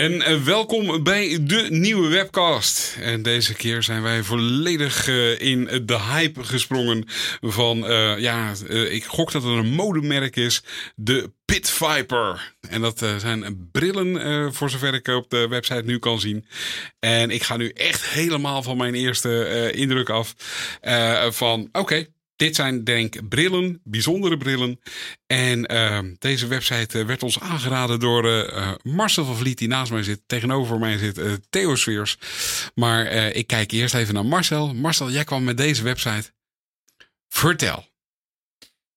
En eh, welkom bij de nieuwe webcast. En deze keer zijn wij volledig uh, in de hype gesprongen van, uh, ja, ik gok dat het een modemerk is, de Pit Viper. En dat zijn brillen, voor zover ik op de website nu kan zien. En ik ga nu echt helemaal van mijn eerste indruk af van, oké, dit zijn denk ik brillen, bijzondere brillen. En uh, deze website eh, werd ons aangeraden door uh, Marcel van Vliet, die naast mij zit. Tegenover mij zit uh, Theo. Maar ik kijk eerst even naar Marcel. Marcel, jij kwam met deze website. Vertel.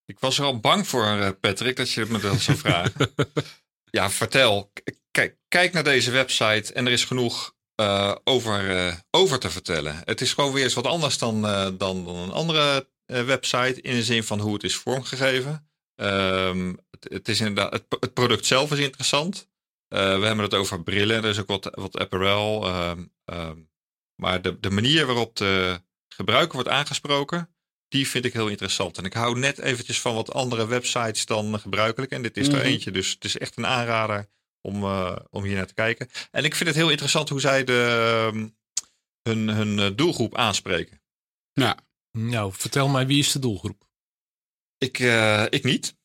Ik was er al bang voor, Patrick, dat je me dat zou vragen. ja, vertel. Kijk, kijk naar deze website en er is genoeg over, over te vertellen. Het is gewoon weer eens wat anders dan, dan, dan een andere eh, website in de zin van hoe het is vormgegeven. Um, het, het, is inderdaad, het, het, product zelf is interessant. Uh, we hebben het over brillen, er is ook wat, wat apparel. Um, um, maar de, de manier waarop de gebruiker wordt aangesproken, die vind ik heel interessant. En ik hou net eventjes van wat andere websites dan gebruikelijk. En dit is er mhm. eentje, dus het is echt een aanrader om, uh, om hier naar te kijken. En ik vind het heel interessant hoe zij de, hun, hun doelgroep aanspreken. Ja, nou, vertel mij, wie is de doelgroep? Ik, uh, ik niet.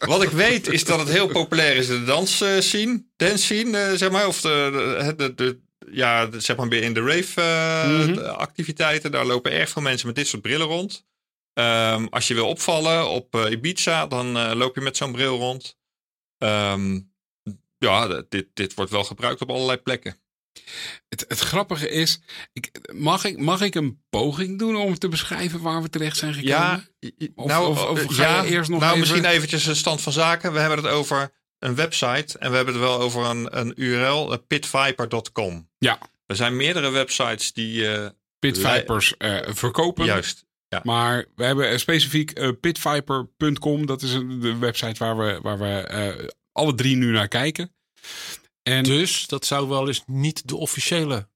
Wat ik weet is dat het heel populair is in de dans scene, dance scene, uh, zeg maar. Of de, de, de, ja, zeg maar weer in de rave uh, mm -hmm. activiteiten. Daar lopen erg veel mensen met dit soort brillen rond. Um, als je wil opvallen op Ibiza, dan loop je met zo'n bril rond. Um, ja, dit, dit wordt wel gebruikt op allerlei plekken. Het, het grappige is, ik, mag, ik, mag ik een poging doen om te beschrijven waar we terecht zijn gekomen? Ja, of, nou, of, of ga ja, je eerst nog nou even... misschien eventjes een stand van zaken. We hebben het over een website en we hebben het wel over een, een URL, pitviper.com. Ja. Er zijn meerdere websites die... Uh, Pitvipers uh, verkopen. Juist. Ja. Maar we hebben specifiek uh, pitviper.com. Dat is de website waar we, waar we alle drie nu naar kijken. En dus dat zou wel eens niet de officiële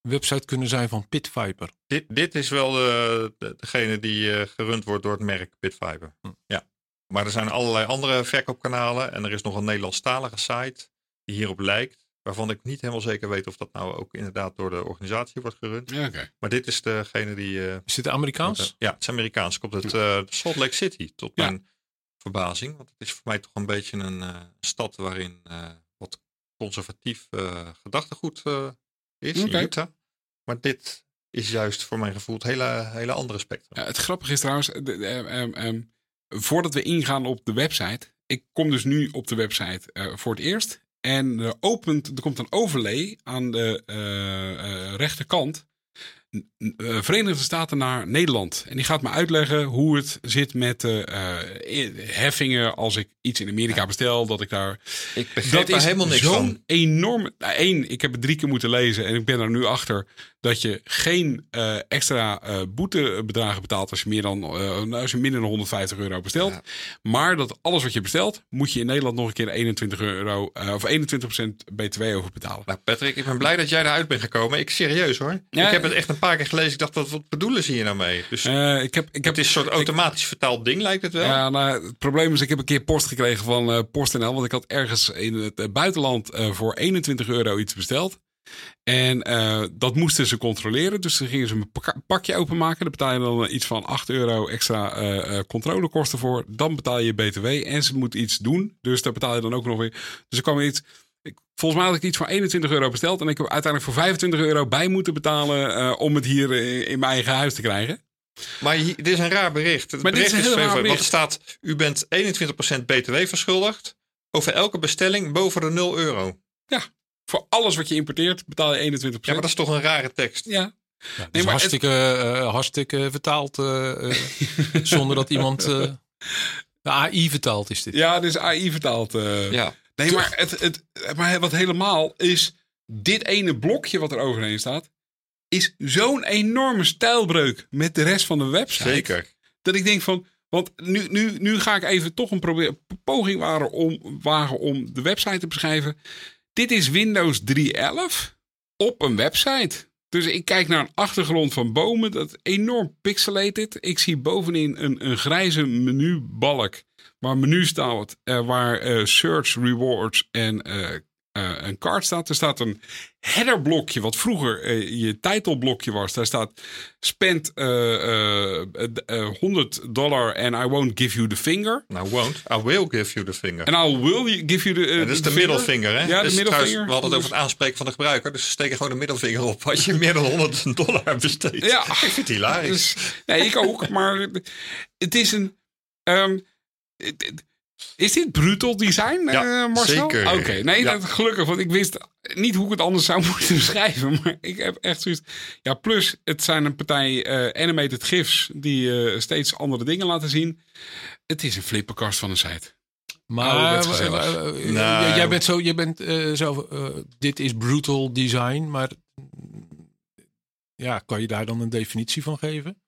website kunnen zijn van Pitviper. Dit, dit is wel de, degene die uh, gerund wordt door het merk Pitviper. Hm. Ja. Maar er zijn allerlei andere verkoopkanalen. En er is nog een Nederlandstalige site die hierop lijkt. Waarvan ik niet helemaal zeker weet of dat nou ook inderdaad door de organisatie wordt gerund. Ja, okay. Maar dit is degene die... Uh, is dit Amerikaans? ja, het is Amerikaans. Komt uit uh, Salt Lake City. Tot ja. mijn verbazing. Want het is voor mij toch een beetje een stad waarin conservatief uh, gedachtegoed uh, is okay. in Utah. Maar dit is juist voor mijn gevoel het hele, hele andere spectrum. Ja, het grappige is trouwens, de, um, um, voordat we ingaan op de website. Ik kom dus nu op de website uh, voor het eerst. En er, opent, er komt een overlay aan de rechterkant. Verenigde Staten naar Nederland. En die gaat me uitleggen hoe het zit met uh, heffingen als ik iets in Amerika bestel. Dat ik daar. Ik begrijp dat is helemaal niks van. enorm. Nou, één, ik heb het drie keer moeten lezen en ik ben er nu achter dat je geen uh, extra uh, boetebedragen betaalt als je, meer dan, uh, als je minder dan 150 euro bestelt. Ja. Maar dat alles wat je bestelt, moet je in Nederland nog een keer 21 euro of 21% BTW over betalen. Nou, Patrick, ik ben blij dat jij eruit bent gekomen. Ik serieus hoor. Ja, ik heb het echt een paar keer gelezen. Ik dacht, wat, wat bedoelen ze hier nou mee? Dus ik heb, ik heb, het is een soort automatisch ik, vertaald ding, lijkt het wel. Ja, nou, het probleem is, ik heb een keer post gekregen van PostNL. Want ik had ergens in het buitenland voor 21 euro iets besteld. En uh, dat moesten ze controleren. Dus dan gingen ze een pakje openmaken. Daar betaal je dan iets van 8 euro extra uh, controlekosten voor. Dan betaal je BTW. En ze moeten iets doen. Dus daar betaal je dan ook nog weer. Dus er kwam iets. Ik, volgens mij had ik iets voor 21 euro besteld. En ik heb uiteindelijk voor 25 euro bij moeten betalen. om het hier in, in mijn eigen huis te krijgen. Maar hier, dit is een raar bericht. Het maar bericht dit is een heel raar bericht. Want er staat: u bent 21% BTW verschuldigd. Over elke bestelling boven de 0 euro. Ja, voor alles wat je importeert betaal je 21%. Ja, maar dat is toch een rare tekst? Ja. Ja, nee, maar hartstikke, het... uh, hartstikke vertaald uh, zonder dat iemand de AI vertaald is dit. Ja, dus AI vertaald. ja. Nee, maar, het, het, maar wat helemaal is, dit ene blokje wat er overheen staat, is zo'n enorme stijlbreuk met de rest van de website. Zeker. Dat ik denk van, want nu, nu, nu ga ik even toch een probeer, poging wagen om, wagen om de website te beschrijven. Dit is Windows 3.11 op een website. Dus ik kijk naar een achtergrond van bomen, dat enorm pixelated. Ik zie bovenin een, een grijze menubalk waar menu staat, uh, waar uh, search, rewards en uh, een card staat. Er staat een headerblokje, wat vroeger je titelblokje was. Daar staat spend 100 dollar and I won't give you the finger. I won't, I will give you the finger. En I will give you the uh, Dat is de middelvinger, hè? Ja, dus de middelvinger. we hadden het over het aanspreken van de gebruiker. Dus ze steken gewoon de middelvinger op als je meer dan 100 dollar besteedt. Ja. Ik vind het hilarisch. Dus, nee, ik ook. maar het is een... Um, is dit brutal design, ja, uh, Marcel? zeker. Oké, nee, Ja. dat, gelukkig. Want ik wist niet hoe ik het anders zou moeten beschrijven. Maar ik heb echt zoiets... Ja, plus het zijn een partij eh, animated gifs... die eh, steeds andere dingen laten zien. Het is een flipperkast van een site. Maar eh, eh, eh, Nou. jij bent zo, je bent eh, zo, eh, dit is brutal design, maar ja, kan je daar dan een definitie van geven?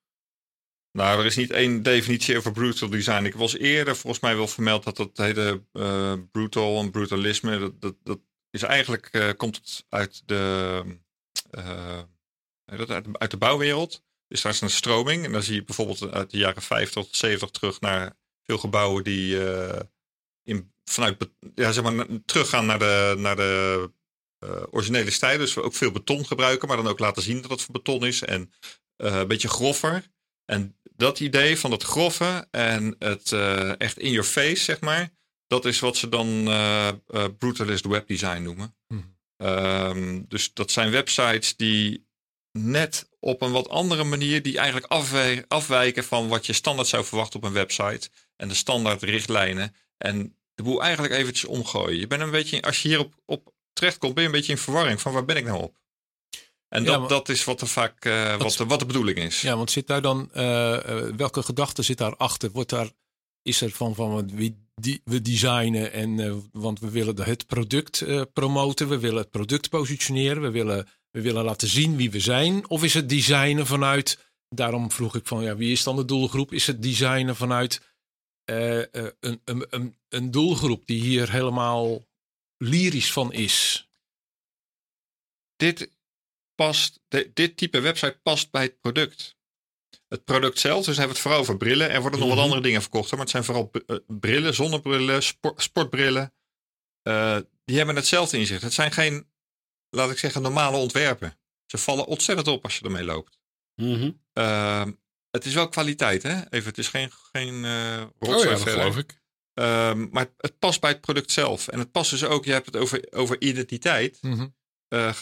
Nou, er is niet één definitie over brutal design. Ik was eerder volgens mij wel vermeld dat dat hele eh, brutal en brutalisme, dat, dat, dat is eigenlijk, eh, komt het uit de, eh, uit, de bouwwereld. Dus daar is een stroming en dan zie je bijvoorbeeld uit de jaren 50 tot 70 terug naar veel gebouwen die eh, in, vanuit, ja, zeg maar, teruggaan naar de, naar de eh, originele stijl. Dus we ook veel beton gebruiken, maar dan ook laten zien dat het voor beton is en eh, een beetje groffer. En dat idee van het grove en het eh, echt in your face, zeg maar, dat is wat ze dan eh, eh, brutalist webdesign noemen. Mhm. Ehm, dus dat zijn websites die net op een wat andere manier, die eigenlijk afwij- afwijken van wat je standaard zou verwachten op een website en de standaard richtlijnen. En de boel eigenlijk eventjes omgooien. Je bent een beetje, als je hierop op terechtkomt, ben je een beetje in verwarring van waar ben ik nou op? En Ja, dat, maar- dat is wat, er vaak, eh, wat, de, wat de bedoeling is. Ja, want zit daar dan, eh, eh, welke gedachte zit daarachter? Wordt daar, is er van, van we, die, we designen en, want we willen het product promoten, we willen het product positioneren, we willen, we willen laten zien wie we zijn? Of is het designen vanuit, daarom vroeg ik van, ja, wie is dan de doelgroep? Is het designen vanuit een, een, een, een doelgroep die hier helemaal lyrisch van is? dit past, de- dit type website past bij het product. Het product zelf, dus hebben we het vooral over brillen. Er worden nog Mhm. wat andere dingen verkocht, maar het zijn vooral eh, brillen, zonnebrillen, sport, sportbrillen. Eh, die hebben hetzelfde inzicht. Het zijn geen, laat ik zeggen, normale ontwerpen. Ze vallen ontzettend op als je ermee loopt. Mhm. Ehm, het is wel kwaliteit, hè? Even, het is geen, geen eh Oh rotzooi ja, verder. geloof ik. Ehm, maar het past bij het product zelf. En het past dus ook, je hebt het over, over identiteit Mhm.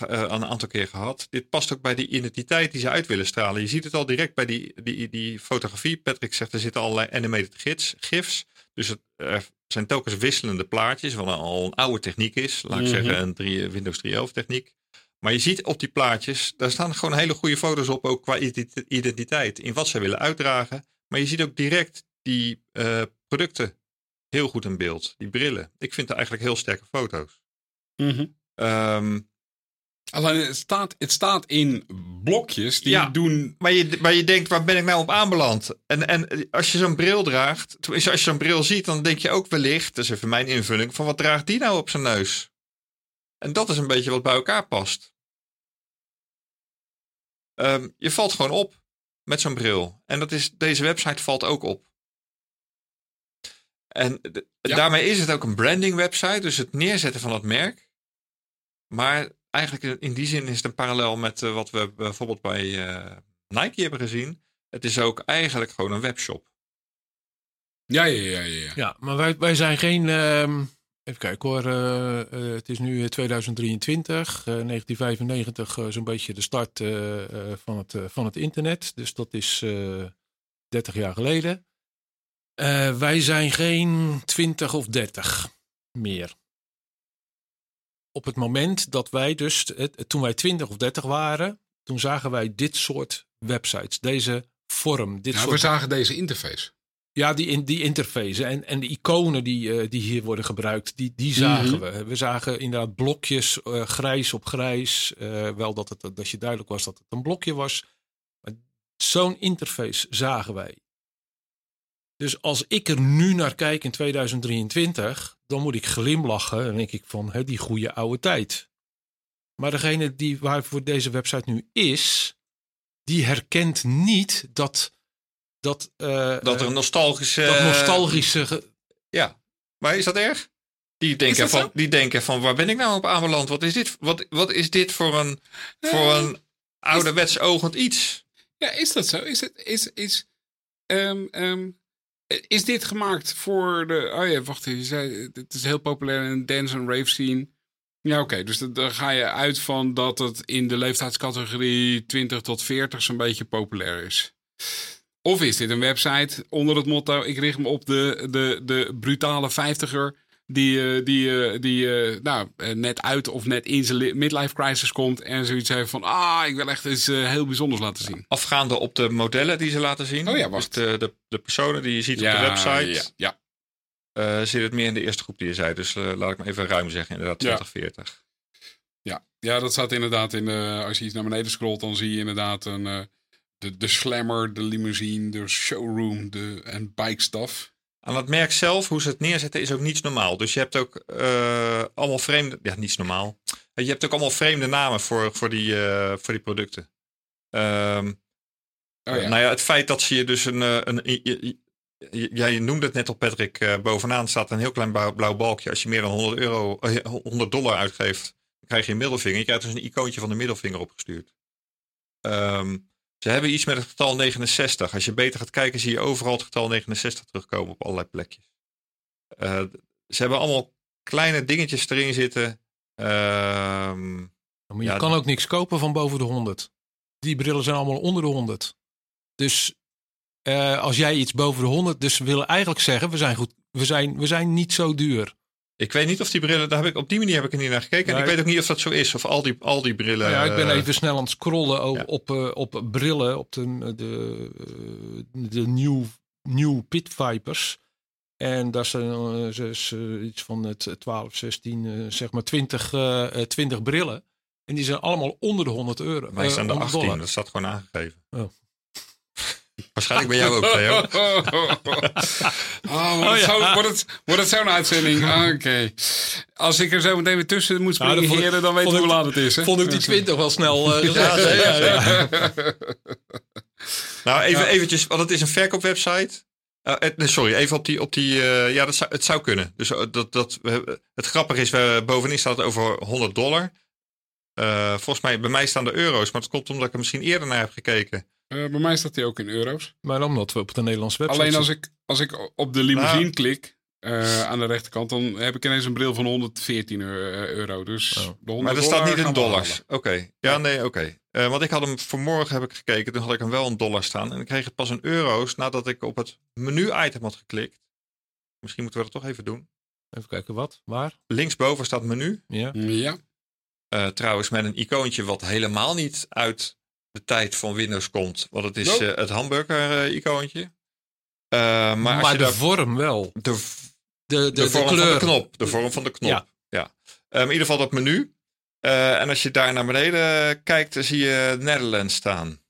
Al een aantal keer gehad. Dit past ook bij die identiteit die ze uit willen stralen. Je ziet het al direct bij die, die, die fotografie. Patrick zegt er zitten allerlei animated gids, gifs. Dus het er zijn telkens wisselende plaatjes, wat al een oude techniek is. Laat ik Mhm. zeggen een 3, Windows 3.11 techniek. Maar je ziet op die plaatjes, daar staan gewoon hele goede foto's op, ook qua identi- identiteit. In wat ze willen uitdragen. Maar je ziet ook direct die eh, producten heel goed in beeld. Die brillen. Ik vind het eigenlijk heel sterke foto's. Ehm, Alleen het staat, het staat in blokjes die Ja. doen. Maar je, maar je denkt, waar ben ik nou op aanbeland? En, en als je zo'n bril draagt, als je zo'n bril ziet, dan denk je ook wellicht, dat is even mijn invulling, van wat draagt die nou op zijn neus? En dat is een beetje wat bij elkaar past. Ehm, je valt gewoon op met zo'n bril. En dat is, deze website valt ook op. En de- Ja. daarmee is het ook een branding website, dus het neerzetten van het merk. Maar eigenlijk in- in die zin is het een parallel met eh, wat we bijvoorbeeld bij eh, Nike hebben gezien. Het is ook eigenlijk gewoon een webshop. Ja, ja, ja, ja. ja. Ja, maar wij, wij zijn geen. ehm, even kijken hoor. eh, eh, het is nu 2023, eh, 1995, eh, zo'n beetje de start eh, eh, van, het, eh, van het internet. Dus dat is eh 30 jaar geleden. Eh, wij zijn geen 20 of 30 meer. Op het moment dat wij dus, eh, toen wij 20 of 30 waren, toen zagen wij dit soort websites, deze vorm, dit Nou, soort we zagen deze interface. Ja, die, in, die interface en, en de iconen die, eh, die hier worden gebruikt, die, die zagen Mhm. we. We zagen inderdaad blokjes, eh, grijs op grijs. Eh, wel dat, het, dat je duidelijk was dat het een blokje was. Maar zo'n interface zagen wij. Dus als ik er nu naar kijk in 2023, dan moet ik glimlachen. En dan denk ik van, hè, die goede oude tijd. Maar degene die waarvoor deze website nu is, die herkent niet dat... Dat, eh, Dat er eh, een nostalgische... dat nostalgische. Ja, maar is dat erg? Die denken, van, zo? die denken van, waar ben ik nou op aanbeland? Wat is dit, wat, wat is dit voor een, voor een ouderwets ogend iets? Ja, is dat zo? Is het, is, is, ehm, ehm, is dit gemaakt voor de... Oh ja, wacht even. Je zei, het is heel populair in de dance en rave scene. Ja, oké. dus dan- ga je uit van dat het in de leeftijdscategorie 20 tot 40 zo'n beetje populair is. Of is dit een website onder het motto... ik richt me op de, de, de brutale vijftiger... die, eh, die, eh, die eh, nou, net uit of net in zijn li- midlife crisis komt... en zoiets heeft van... ah, ik wil echt iets heel bijzonders laten zien. Afgaande op de modellen die ze laten zien. Oh ja, wacht. Dus de, de, de personen die je ziet op de website. Ja, ja. eh, zit het meer in de eerste groep die je zei. Dus laat ik maar even ruim zeggen. Inderdaad, Ja. 2040. Ja, ja, dat staat inderdaad in de. Als je iets naar beneden scrolt, dan zie je inderdaad een, de, de slammer, de limousine, de showroom de, en bike stuff. Aan het merk zelf, hoe ze het neerzetten, is ook niets normaal. Dus je hebt ook eh, allemaal vreemde... Ja, niets normaal. Je hebt ook allemaal vreemde namen voor, voor, die, eh, voor die producten. Ehm, Oh ja. Nou ja, het feit dat ze je dus een... eh, een jij noemde het net al, Patrick. bovenaan staat een heel klein blauw, blauw balkje. Als je meer dan 100, euro, eh, 100 dollar uitgeeft, dan krijg je een middelvinger. Je krijgt dus een icoontje van de middelvinger opgestuurd. Ehm, ze hebben iets met het getal 69. Als je beter gaat kijken, zie je overal het getal 69 terugkomen op allerlei plekjes. Eh, ze hebben allemaal kleine dingetjes erin zitten. Ehm, Maar je Ja, kan ook niks kopen van boven de 100. Die brillen zijn allemaal onder de 100. Dus eh, als jij iets boven de 100, dus we willen eigenlijk zeggen, we zijn goed, we zijn, we zijn niet zo duur. Ik weet niet of die brillen, daar heb ik, op die manier heb ik er niet naar gekeken. En ik weet ook niet of dat zo is. Of al die, al die brillen. Nou ja, ik ben eh, even snel aan het scrollen o- ja. op, eh, op brillen, op de, de, eh, de New, new Pit Vipers. En daar zijn dus, iets van het 12, 16, eh, zeg maar 20, eh, eh, 20 brillen. En die zijn allemaal onder de 100 euro. Wij staan de 100 18, dollar. dat staat gewoon aangegeven. Oh. Waarschijnlijk bij jou ook, Theo. Oh, wordt, het zo, wordt, het, wordt het zo'n uitzending? Ah, Oké. Als ik er zo meteen weer tussen moet Nou, springen, dan vond ik- heren, dan hoe laat het is. Hè? Vond ik die 20 wel snel eh. Ja. Nou, even Ja. eventjes, want het is een verkoopwebsite. Nee, sorry, even op die, op die eh, ja, dat zou, het zou kunnen. Dus dat, dat, we- het grappige is, we, bovenin staat het over 100 dollar. Eh, volgens mij, bij mij staan de euro's, maar dat komt omdat ik er misschien eerder naar heb gekeken. Eh, bij mij staat hij ook in euro's. Maar omdat we op de Nederlandse website Alleen als ik, als ik op de limousine Nou. klik, eh, aan de rechterkant, dan heb ik ineens een bril van 114 eu- euro. Dus Oh. de 100 Maar er staat niet in dollars. Oké, ja, nee, oké. Eh, want ik had hem vanmorgen heb ik gekeken, toen had ik hem wel een dollar staan. En ik kreeg het pas in euro's nadat ik op het menu-item had geklikt. Misschien moeten we dat toch even doen. Even kijken wat, waar. Linksboven staat menu. Ja. Ja. Eh, trouwens, met een icoontje wat helemaal niet uit de tijd van Windows komt. Want het is Nope. eh, het hamburger-icoontje. maar Maar, als je de daar, vorm wel. de, De, de, de, de, vorm kleur. van de knop. De vorm van de knop. Ja. Ja. Eh, in ieder geval dat menu. Eh, en als je daar naar beneden kijkt, dan zie je Netherlands staan.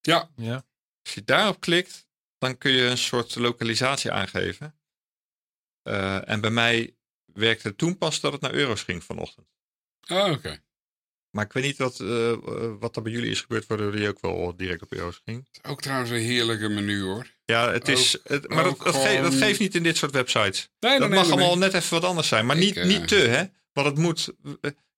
Ja. Ja. Als je daarop klikt, dan kun je een soort lokalisatie aangeven. Eh, en bij mij werkte het toen pas dat het naar euro's ging vanochtend. Oh, oké. Maar ik weet niet wat, eh, eh, wat er bij jullie is gebeurd, waardoor die ook wel direct op euro's ging. Ook trouwens een heerlijke menu hoor. Ja, het is. Het, maar dat, dat, geeft niet in dit soort websites. Nee, dat mag allemaal net even wat anders zijn. Maar Ik, niet, niet te, hè? Want het moet.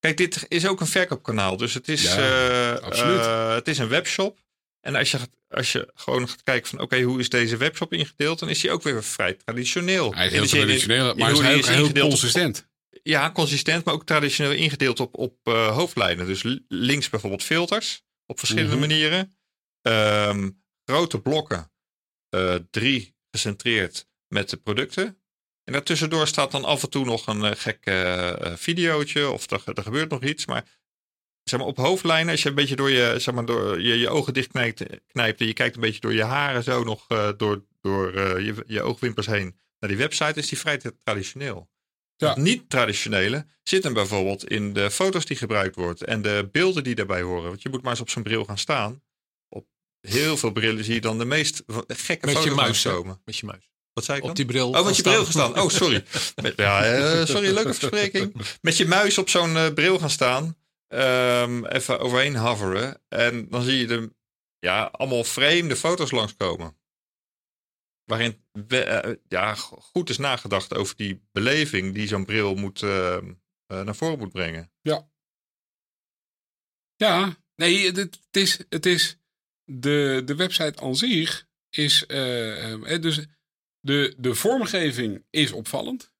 Kijk, dit is ook een verkoopkanaal. Dus het is, Ja, absoluut. eh, het is een webshop. En als je, als je gewoon gaat kijken van oké, hoe is deze webshop ingedeeld, dan is die ook weer vrij traditioneel. Hij is heel in- traditioneel, in maar hij is heel op- consistent. Ja, consistent, maar ook traditioneel ingedeeld op, op eh, hoofdlijnen. Dus links bijvoorbeeld filters op verschillende Mhm. manieren. Ehm, grote blokken, eh, drie gecentreerd met de producten. En daartussendoor staat dan af en toe nog een eh, gek videootje of er, er gebeurt nog iets. Maar, zeg maar op hoofdlijnen, als je een beetje door je, zeg maar, door je, je ogen dicht knijpt, knijpt en je kijkt een beetje door je haren zo nog door, door je, je oogwimpers heen naar die website, is die vrij tra- traditioneel. Ja. Het niet-traditionele zit hem bijvoorbeeld in de foto's die gebruikt wordt en de beelden die daarbij horen. Want je moet maar eens op zo'n bril gaan staan. Op heel veel brillen zie je dan de meest gekke Met je foto's muis. hè? langskomen. Met je muis. Wat zei ik dan? Op die bril. Oh, met je bril gestaan. Oh, sorry. Met, ja, eh, sorry, leuke verspreking. Met je muis op zo'n eh, bril gaan staan. ehm, even overheen hoveren. En dan zie je de, ja, allemaal vreemde foto's langskomen. Waarin we- eh, ja, go- goed is nagedacht over die beleving die zo'n bril moet, ehm, eh, naar voren moet brengen. Ja, nee, het, het is, het is de, de website aan zich is, eh, eh, dus de, de vormgeving is opvallend.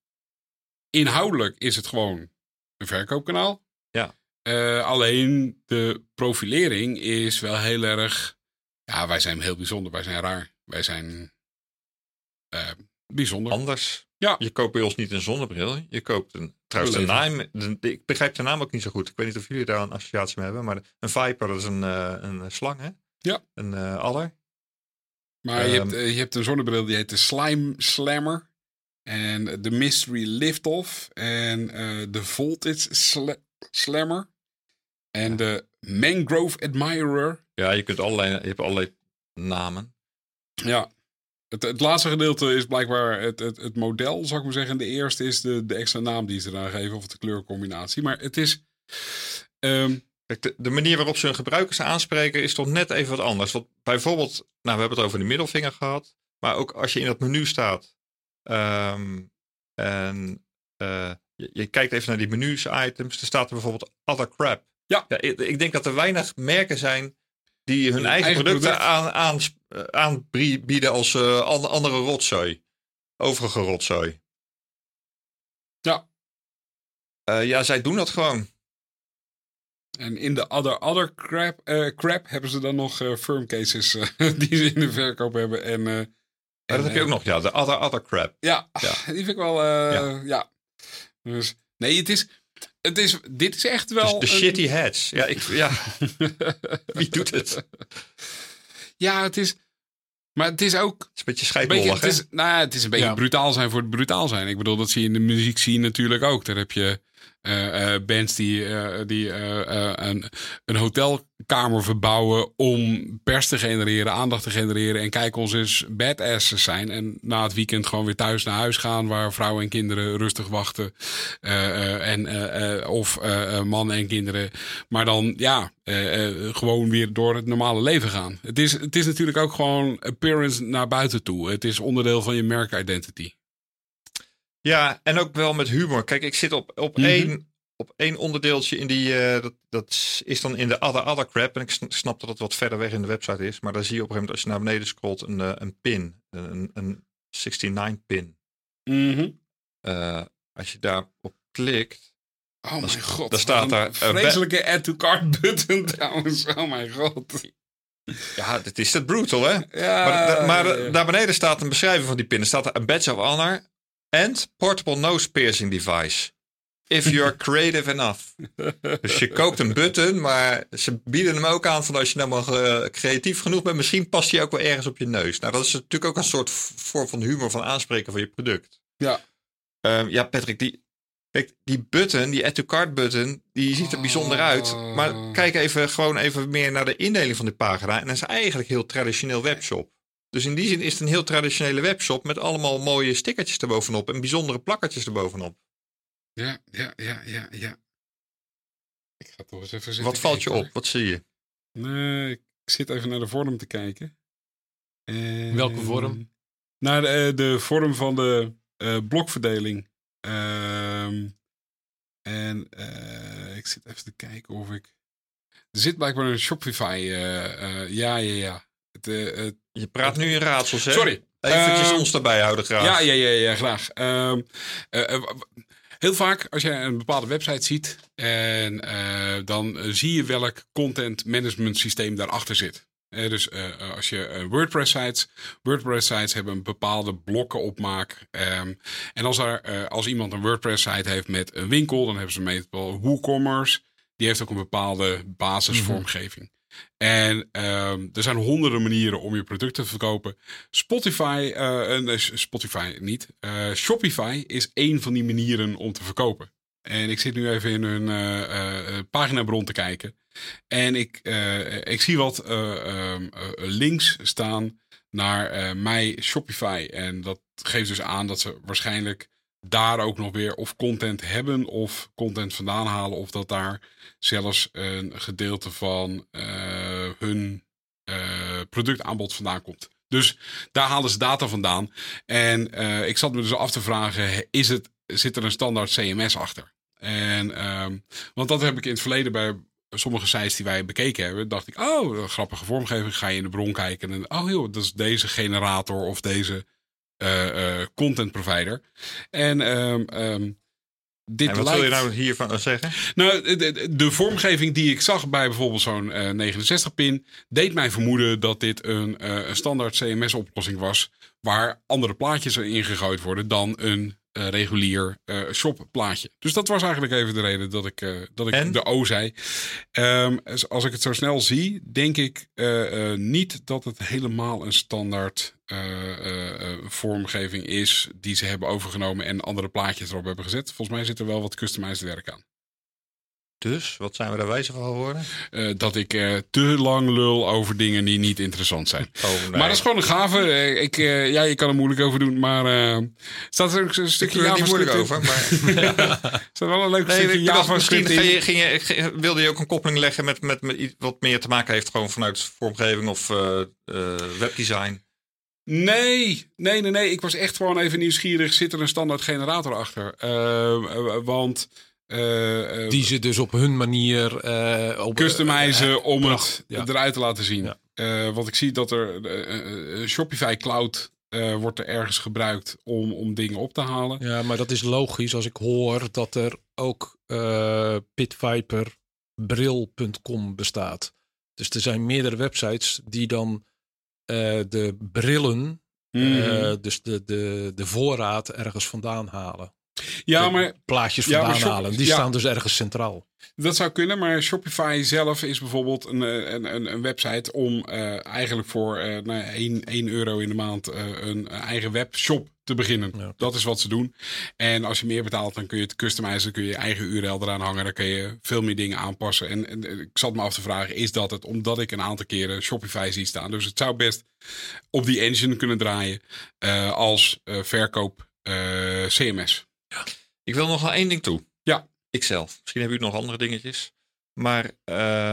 Inhoudelijk is het gewoon een verkoopkanaal. Ja. Eh, alleen de profilering is wel heel erg, ja, wij zijn heel bijzonder, wij zijn raar, wij zijn eh, bijzonder. Anders. Ja. Je koopt bij ons niet een zonnebril. Je koopt een. Trouwens, de naam. de- de- ik begrijp de naam ook niet zo goed. Ik weet niet of jullie daar een associatie mee hebben. Maar een viper, dat is een, eh, een slang, hè? Ja. Een eh adder. Maar je, hebt, Ehm, eh, je hebt een zonnebril die heet de Slime Slammer. En de Mystery Liftoff. En de Voltage Sla- Slammer. En de Mangrove Admirer. Ja, je, kunt allerlei, je hebt allerlei namen. Ja. Het, het laatste gedeelte is blijkbaar het, het, het model, zou ik maar zeggen. De eerste is de, de extra naam die ze eraan geven. Of de kleurcombinatie. Maar het is... ehm, Kijk, de, de manier waarop ze hun gebruikers aanspreken is toch net even wat anders. Want bijvoorbeeld, nou, we hebben het over de middelvinger gehad. Maar ook als je in dat menu staat. ehm, en eh, je, je kijkt even naar die menus, items. Er staat er bijvoorbeeld other crap. Ja. ik, ik denk dat er weinig merken zijn die hun Hun eigen, eigen producten product. aan, aan, aanbieden als eh, an- andere rotzooi. Overige rotzooi. Ja. Eh, ja, zij doen dat gewoon. En in de other, other crap, eh, crap hebben ze dan nog eh, firm cases eh, die ze in de verkoop hebben. En, eh, Ja, en, dat heb je eh, ook nog, ja. De other, other crap. Ja, Ja. die vind ik wel. eh, Ja. ja. Dus nee, het is, het is. Dit is echt wel. Dus de een- shitty hats. Ja, ik, ja, wie doet? Het ja, het is. Maar het is ook. is een beetje scheidmollig, het, is, nou, ja, het is een beetje Ja. brutaal zijn voor het brutaal zijn. Ik bedoel, dat zie je in de muziek zie je natuurlijk ook. Daar heb je eh, eh, bands die, eh, die eh, eh, een, een hotelkamer verbouwen om pers te genereren, aandacht te genereren. En kijk ons eens badasses zijn. En na het weekend gewoon weer thuis naar huis gaan, waar vrouwen en kinderen rustig wachten. Eh, eh, en, eh, of mannen en kinderen. Maar dan ja, gewoon weer door het normale leven gaan. Het is, het is natuurlijk ook gewoon appearance naar buiten toe. Het is onderdeel van je merkidentity. Ja, en ook wel met humor. Kijk, ik zit op, op, Mhm. één, op één onderdeeltje in die. eh, dat, dat is dan in de other, other crap. En ik sn- snap dat het wat verder weg in de website is. Maar daar zie je op een gegeven moment, als je naar beneden scrolt, een, eh, een pin. Een, een 69-pin. Eh, als je daarop klikt. Oh mijn god. daar staat daar, een vreselijke add to cart button trouwens. Oh mijn god. Ja, dit is het brutal, hè? Ja, Maar, maar ja, ja. daar beneden staat een beschrijving van die pin. Er staat er een badge of honor and portable nose piercing device. If you're creative enough. Dus je koopt een button, maar ze bieden hem ook aan van als je nou maar eh, creatief genoeg bent, misschien past hij ook wel ergens op je neus. Nou, dat is natuurlijk ook een soort vorm van humor van aanspreken van je product. Ja. Ehm, ja, Patrick, die, kijk, die button, die add to cart button, die ziet er bijzonder uit. Maar kijk even, gewoon even meer naar de indeling van die pagina. En dat is eigenlijk een heel traditioneel webshop. Dus in die zin is het een heel traditionele webshop met allemaal mooie stickertjes erbovenop en bijzondere plakkertjes erbovenop. Ja, ja, ja, ja, ja. Ik ga toch eens even zitten Wat valt je kijken, op? Wat zie je? Nee, ik zit even naar de vorm te kijken. En- Welke vorm? Naar de, eh, de vorm van de eh, blokverdeling. Ehm, en eh, ik zit even te kijken of ik... Er zit blijkbaar een Shopify. eh, ja, ja, ja. Het, het- Je praat nu in raadsels, hè? sorry. Eventjes Ehm, ons daarbij houden graag. Ja, ja, ja, ja graag. Ehm, eh, eh, heel vaak als je een bepaalde website ziet, en, eh, dan eh, zie je welk content management systeem daarachter zit. Dus eh, als je WordPress sites, WordPress sites hebben bepaalde blokken opmaak. Ehm, en als, er, als iemand een WordPress site heeft met een winkel, dan hebben ze meestal WooCommerce. Die heeft ook een bepaalde basisvormgeving. En ehm, er zijn honderden manieren om je producten te verkopen. Spotify, eh, nee, Spotify niet. Eh, Shopify is één van die manieren om te verkopen. En ik zit nu even in hun uh, paginabron te kijken. En ik, ik zie wat ehm, links staan naar My Shopify. En dat geeft dus aan dat ze waarschijnlijk daar ook nog weer of content hebben of content vandaan halen. Of dat daar zelfs een gedeelte van uh, hun uh, productaanbod vandaan komt. Dus daar halen ze data vandaan. En uh, ik zat me dus af te vragen, is het, zit er een standaard CMS achter? En, um, want dat heb ik in het verleden bij sommige sites die wij bekeken hebben, dacht ik, oh, grappige vormgeving. Ga je in de bron kijken en, oh joh, dat is deze generator of deze content provider. En um, um, dit en wat lijkt... wil je nou hiervan zeggen? Nou, de, de, vormgeving die ik zag bij bijvoorbeeld zo'n uh, 69-pin... deed mij vermoeden dat dit een, uh, een standaard CMS-oplossing was... waar andere plaatjes erin gegooid worden dan een uh, regulier uh, shop plaatje. Dus dat was eigenlijk even de reden dat ik, uh, dat ik de O zei. Um, als ik het zo snel zie, denk ik niet dat het helemaal een standaard vormgeving is die ze hebben overgenomen en andere plaatjes erop hebben gezet. Volgens mij zit er wel wat customized werk aan. Dus, wat zijn we daar wijzer van geworden? Uh, dat ik uh, te lang lul over dingen die niet interessant zijn. Oh, nee. Maar dat is gewoon een gave. Uh, ik, ja, je kan er moeilijk over doen, maar staat er ook een stukje Java niet moeilijk over, maar ja, staat wel een leuk nee, stukje Java Misschien ging je, ging je, wilde je ook een koppeling leggen met, met, met iets wat meer te maken heeft gewoon vanuit vormgeving of webdesign. Nee, nee, nee, nee. Ik was echt gewoon even nieuwsgierig. Zit er een standaard generator achter? want uh, uh, die ze dus op hun manier uh, op, customizen om het ja. eruit te laten zien. Ja. want ik zie dat er Shopify Cloud wordt er ergens gebruikt om, om dingen op te halen. Ja, maar dat is logisch als ik hoor dat er ook pitviperbril.com bestaat. Dus er zijn meerdere websites die dan de brillen, mm. dus de, de, de voorraad ergens vandaan halen. Ja, maar, plaatjes vandaan ja, shop, halen. Die ja, staan dus ergens centraal. Dat zou kunnen, maar Shopify zelf is bijvoorbeeld een, een, een, een website om uh, eigenlijk voor uh, nou, 1, 1 euro in de maand uh, een eigen webshop te beginnen. Ja. Dat is wat ze doen. En als je meer betaalt, dan kun je het customizen, kun je je eigen URL eraan hangen. Dan kun je veel meer dingen aanpassen. En, en ik zat me af te vragen, is dat het? Omdat ik een aantal keren Shopify zie staan. Dus het zou best op die engine kunnen draaien als verkoop CMS. Ja. Ik wil nog wel één ding toe. Ja. Ikzelf. Misschien hebben jullie nog andere dingetjes. Maar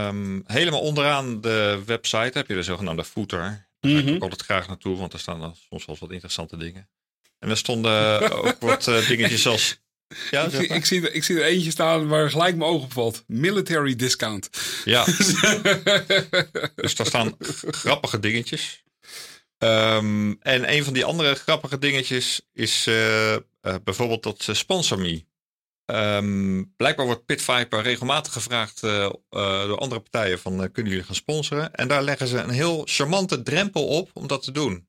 um, helemaal onderaan de website heb je de zogenaamde footer. Daar mm -hmm. ga ik ook altijd graag naartoe, want er staan dan soms wel wat interessante dingen. En er stonden ook wat uh, dingetjes als... Ja, ik, ik, zie er, ik zie er eentje staan waar gelijk mijn oog op valt. Military discount. Ja. dus daar staan grappige dingetjes. Um, en een van die andere grappige dingetjes is uh, uh, bijvoorbeeld dat uh, Sponsor Me. Um, blijkbaar wordt Pit Viper regelmatig gevraagd door andere partijen van kunnen jullie gaan sponsoren? En daar leggen ze een heel charmante drempel op om dat te doen.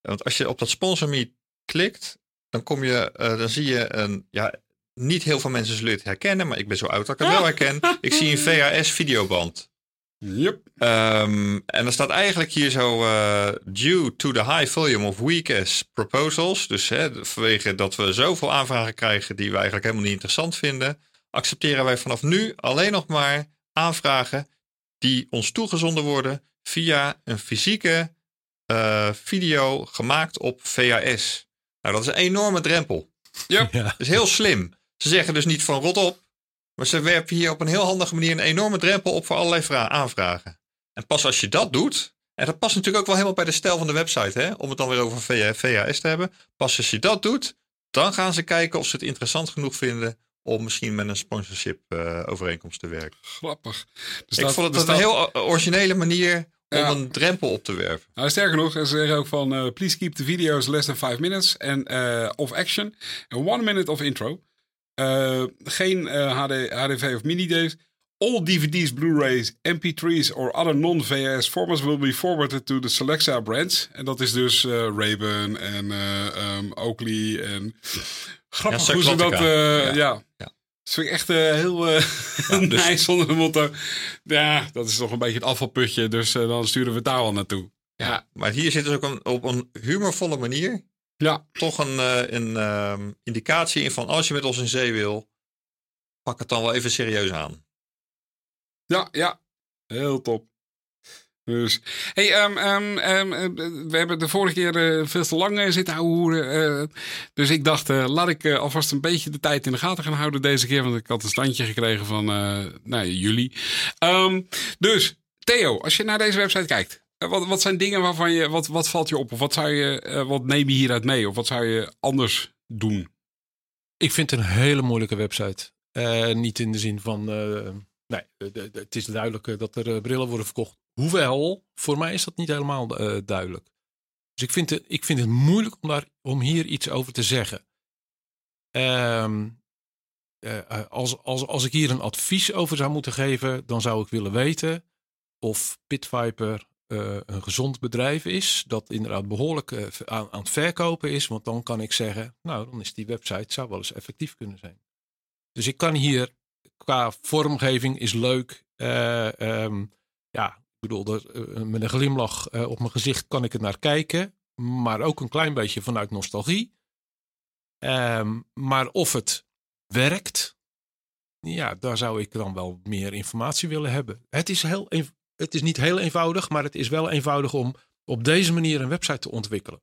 Want als je op dat Sponsor Me klikt, dan kom je, dan zie je een, ja, niet heel veel mensen zullen het herkennen, maar ik ben zo oud dat ik het wel herken. Ik zie een VHS videoband. Yep. Um, en er staat eigenlijk hier zo uh, due to the high volume of weak proposals. Dus hè, vanwege dat we zoveel aanvragen krijgen die we eigenlijk helemaal niet interessant vinden, accepteren wij vanaf nu alleen nog maar aanvragen die ons toegezonden worden via een fysieke uh, video gemaakt op VHS. Nou, dat is een enorme drempel. Yep. Ja. Dat is heel slim. Ze zeggen dus niet van rot op, maar ze werpen hier op een heel handige manier een enorme drempel op voor allerlei aanvragen. En pas als je dat doet, en dat past natuurlijk ook wel helemaal bij de stijl van de website, hè, om het dan weer over VHS te hebben. Pas als je dat doet, dan gaan ze kijken of ze het interessant genoeg vinden om misschien met een sponsorship uh, overeenkomst te werken. Grappig. Dus Ik dat, vond het een heel originele manier om ja. een drempel op te werpen. Nou, sterker nog, ze zeggen ook van uh, please keep the videos less than five minutes and uh, of action and one minute of intro. Uh, geen uh, HD, HDV of mini-DVD's. All DVD's, Blu-rays, MP3's or other non-VHS formats will be forwarded to the Selecta brands. En dat is dus uh, Ray-Ban en um, Oakley en... Grappig ja, hoe ze dat... Ja. ja. ja. Dat vind ik echt eh, heel uh, dus- nice onder de motto. Ja, dat is toch een beetje het afvalputje. Dus eh, dan sturen we het daar wel naartoe. Ja. Maar hier zit dus ook een, op een humorvolle manier Ja. toch een, eh, een ehm, indicatie in van als je met ons in zee wil, pak het dan wel even serieus aan. Ja, ja. Heel top. Dus, hey, ehm, ehm, eh, we hebben de vorige keer eh, veel te lang zitten houden. eh dus ik dacht, laat ik alvast een beetje de tijd in de gaten gaan houden deze keer. Want ik had een standje gekregen van nou, jullie. Dus, Theo, als je naar deze website kijkt. Eh, Wat, wat zijn dingen waarvan je, wat, wat valt je op? Of wat zou je, eh, wat neem je hieruit mee? Of wat zou je anders doen? Ik vind het een hele moeilijke website. Eh, niet in de zin van. nee, het is duidelijk dat er brillen worden verkocht. Hoewel, voor mij is dat niet helemaal duidelijk. Dus ik vind, het, ik vind het moeilijk om, daar, om hier iets over te zeggen. Ehm, eh, eh, als, als, als ik hier een advies over zou moeten geven, dan zou ik willen weten of Pitviper eh, een gezond bedrijf is. Dat inderdaad behoorlijk eh, aan, aan het verkopen is. Want dan kan ik zeggen, nou, dan is die website zou wel eens effectief kunnen zijn. Dus ik kan hier qua vormgeving is leuk. eh, ehm, ja, ik bedoel, met een glimlach op mijn gezicht kan ik er naar kijken. Maar ook een klein beetje vanuit nostalgie. Ehm, maar of het werkt, ja, daar zou ik dan wel meer informatie willen hebben. Het is, heel het is niet heel eenvoudig, maar het is wel eenvoudig om op deze manier een website te ontwikkelen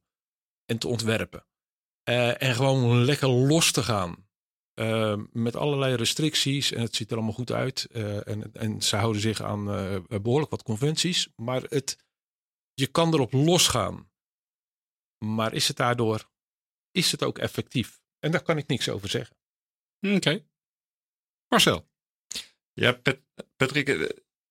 en te ontwerpen. Eh, en gewoon lekker los te gaan. Eh, met allerlei restricties en het ziet er allemaal goed uit. Eh, en, en ze houden zich aan eh, behoorlijk wat conventies. Maar het, je kan erop losgaan. Maar is het daardoor, is het ook effectief? En daar kan ik niks over zeggen. Oké. Marcel. Ja, Pat- Patrick,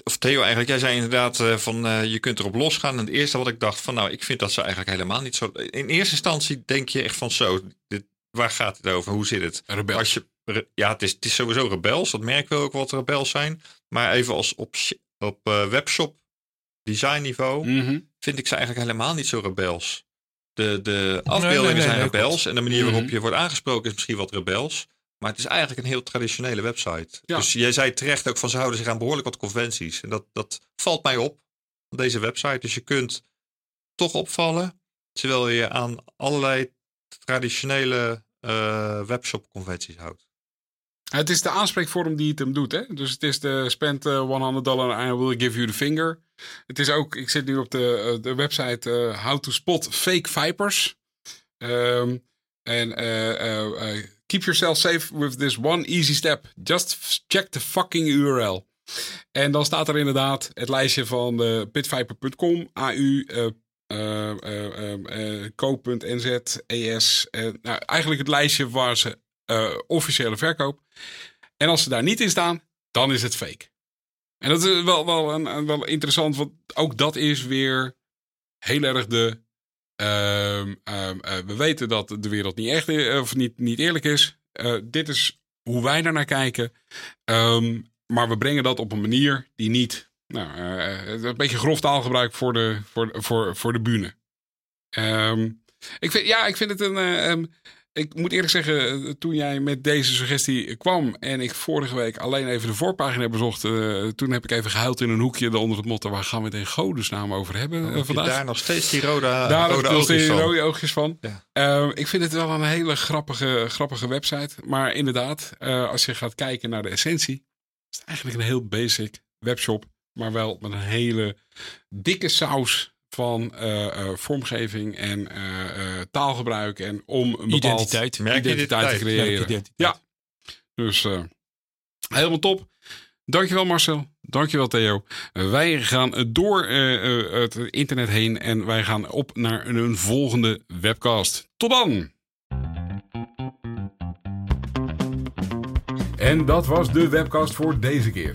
of Theo eigenlijk, jij zei inderdaad eh, van eh, je kunt erop losgaan. En het eerste wat ik dacht van nou, ik vind dat ze eigenlijk helemaal niet zo... In eerste instantie denk je echt van zo, dit, waar gaat het over? Hoe zit het? Rebel. Als je, re- ja, het is, het is sowieso rebels. Dat merken we ook wat rebels zijn. Maar even als op, op eh, webshop design niveau Mhm. vind ik ze eigenlijk helemaal niet zo rebels. De, de afbeeldingen nee, nee, zijn rebels en de manier waarop Mhm. je wordt aangesproken is misschien wat rebels. Maar het is eigenlijk een heel traditionele website. Ja. Dus jij zei terecht ook van ze houden zich aan behoorlijk wat conventies. En dat, dat valt mij op, op deze website. Dus je kunt toch opvallen, terwijl je aan allerlei traditionele eh, webshop conventies houdt. Het is de aanspreekvorm die het hem doet. Hè? Dus het is de spend eh, 100 dollar and I will give you the finger. Het is ook, ik zit nu op de, eh, de website How to Spot Fake Vipers. Ehm, en keep yourself safe with this one easy step. Just check the fucking URL. En dan staat er inderdaad het lijstje van de pitviper.com, AU, eh eh, eh, eh, eh, ES. eh, nou, eigenlijk het lijstje waar ze eh, officiële verkoop. En als ze daar niet in staan, dan is het fake. En dat is wel, wel, een- wel interessant, want ook dat is weer heel erg de. Ehm, ehm, eh, we weten dat de wereld niet echt i- of niet, niet eerlijk is. Eh, dit is hoe wij daarnaar kijken. Ehm, maar we brengen dat op een manier die niet. Nou, eh, een beetje grof taalgebruik voor de, voor, voor, voor de bühne. Ik vind, ja, ik vind het een. Ehm, ik moet eerlijk zeggen, eh, toen jij met deze suggestie kwam en ik vorige week alleen even de voorpagina bezocht, eh, toen heb ik even gehuild in een hoekje onder het motto: waar gaan we het in godesnaam over hebben Heb je vandaag? daar nog steeds die rode, Daar rode nog oogjes steeds van. rode oogjes van. Ja. Eh, ik vind het wel een hele grappige, grappige website. Maar inderdaad, als je gaat kijken naar de essentie, is het eigenlijk een heel basic webshop. Maar wel met een hele dikke saus van eh, eh, vormgeving en eh, eh, taalgebruik. En om een bepaald Identiteit. identiteit te creëren. Ja. Dus eh, helemaal top. Dankjewel Marcel. Dankjewel Theo. Wij gaan door eh, eh, het internet heen en wij gaan op naar een, een volgende webcast. Tot dan! En dat was de webcast voor deze keer.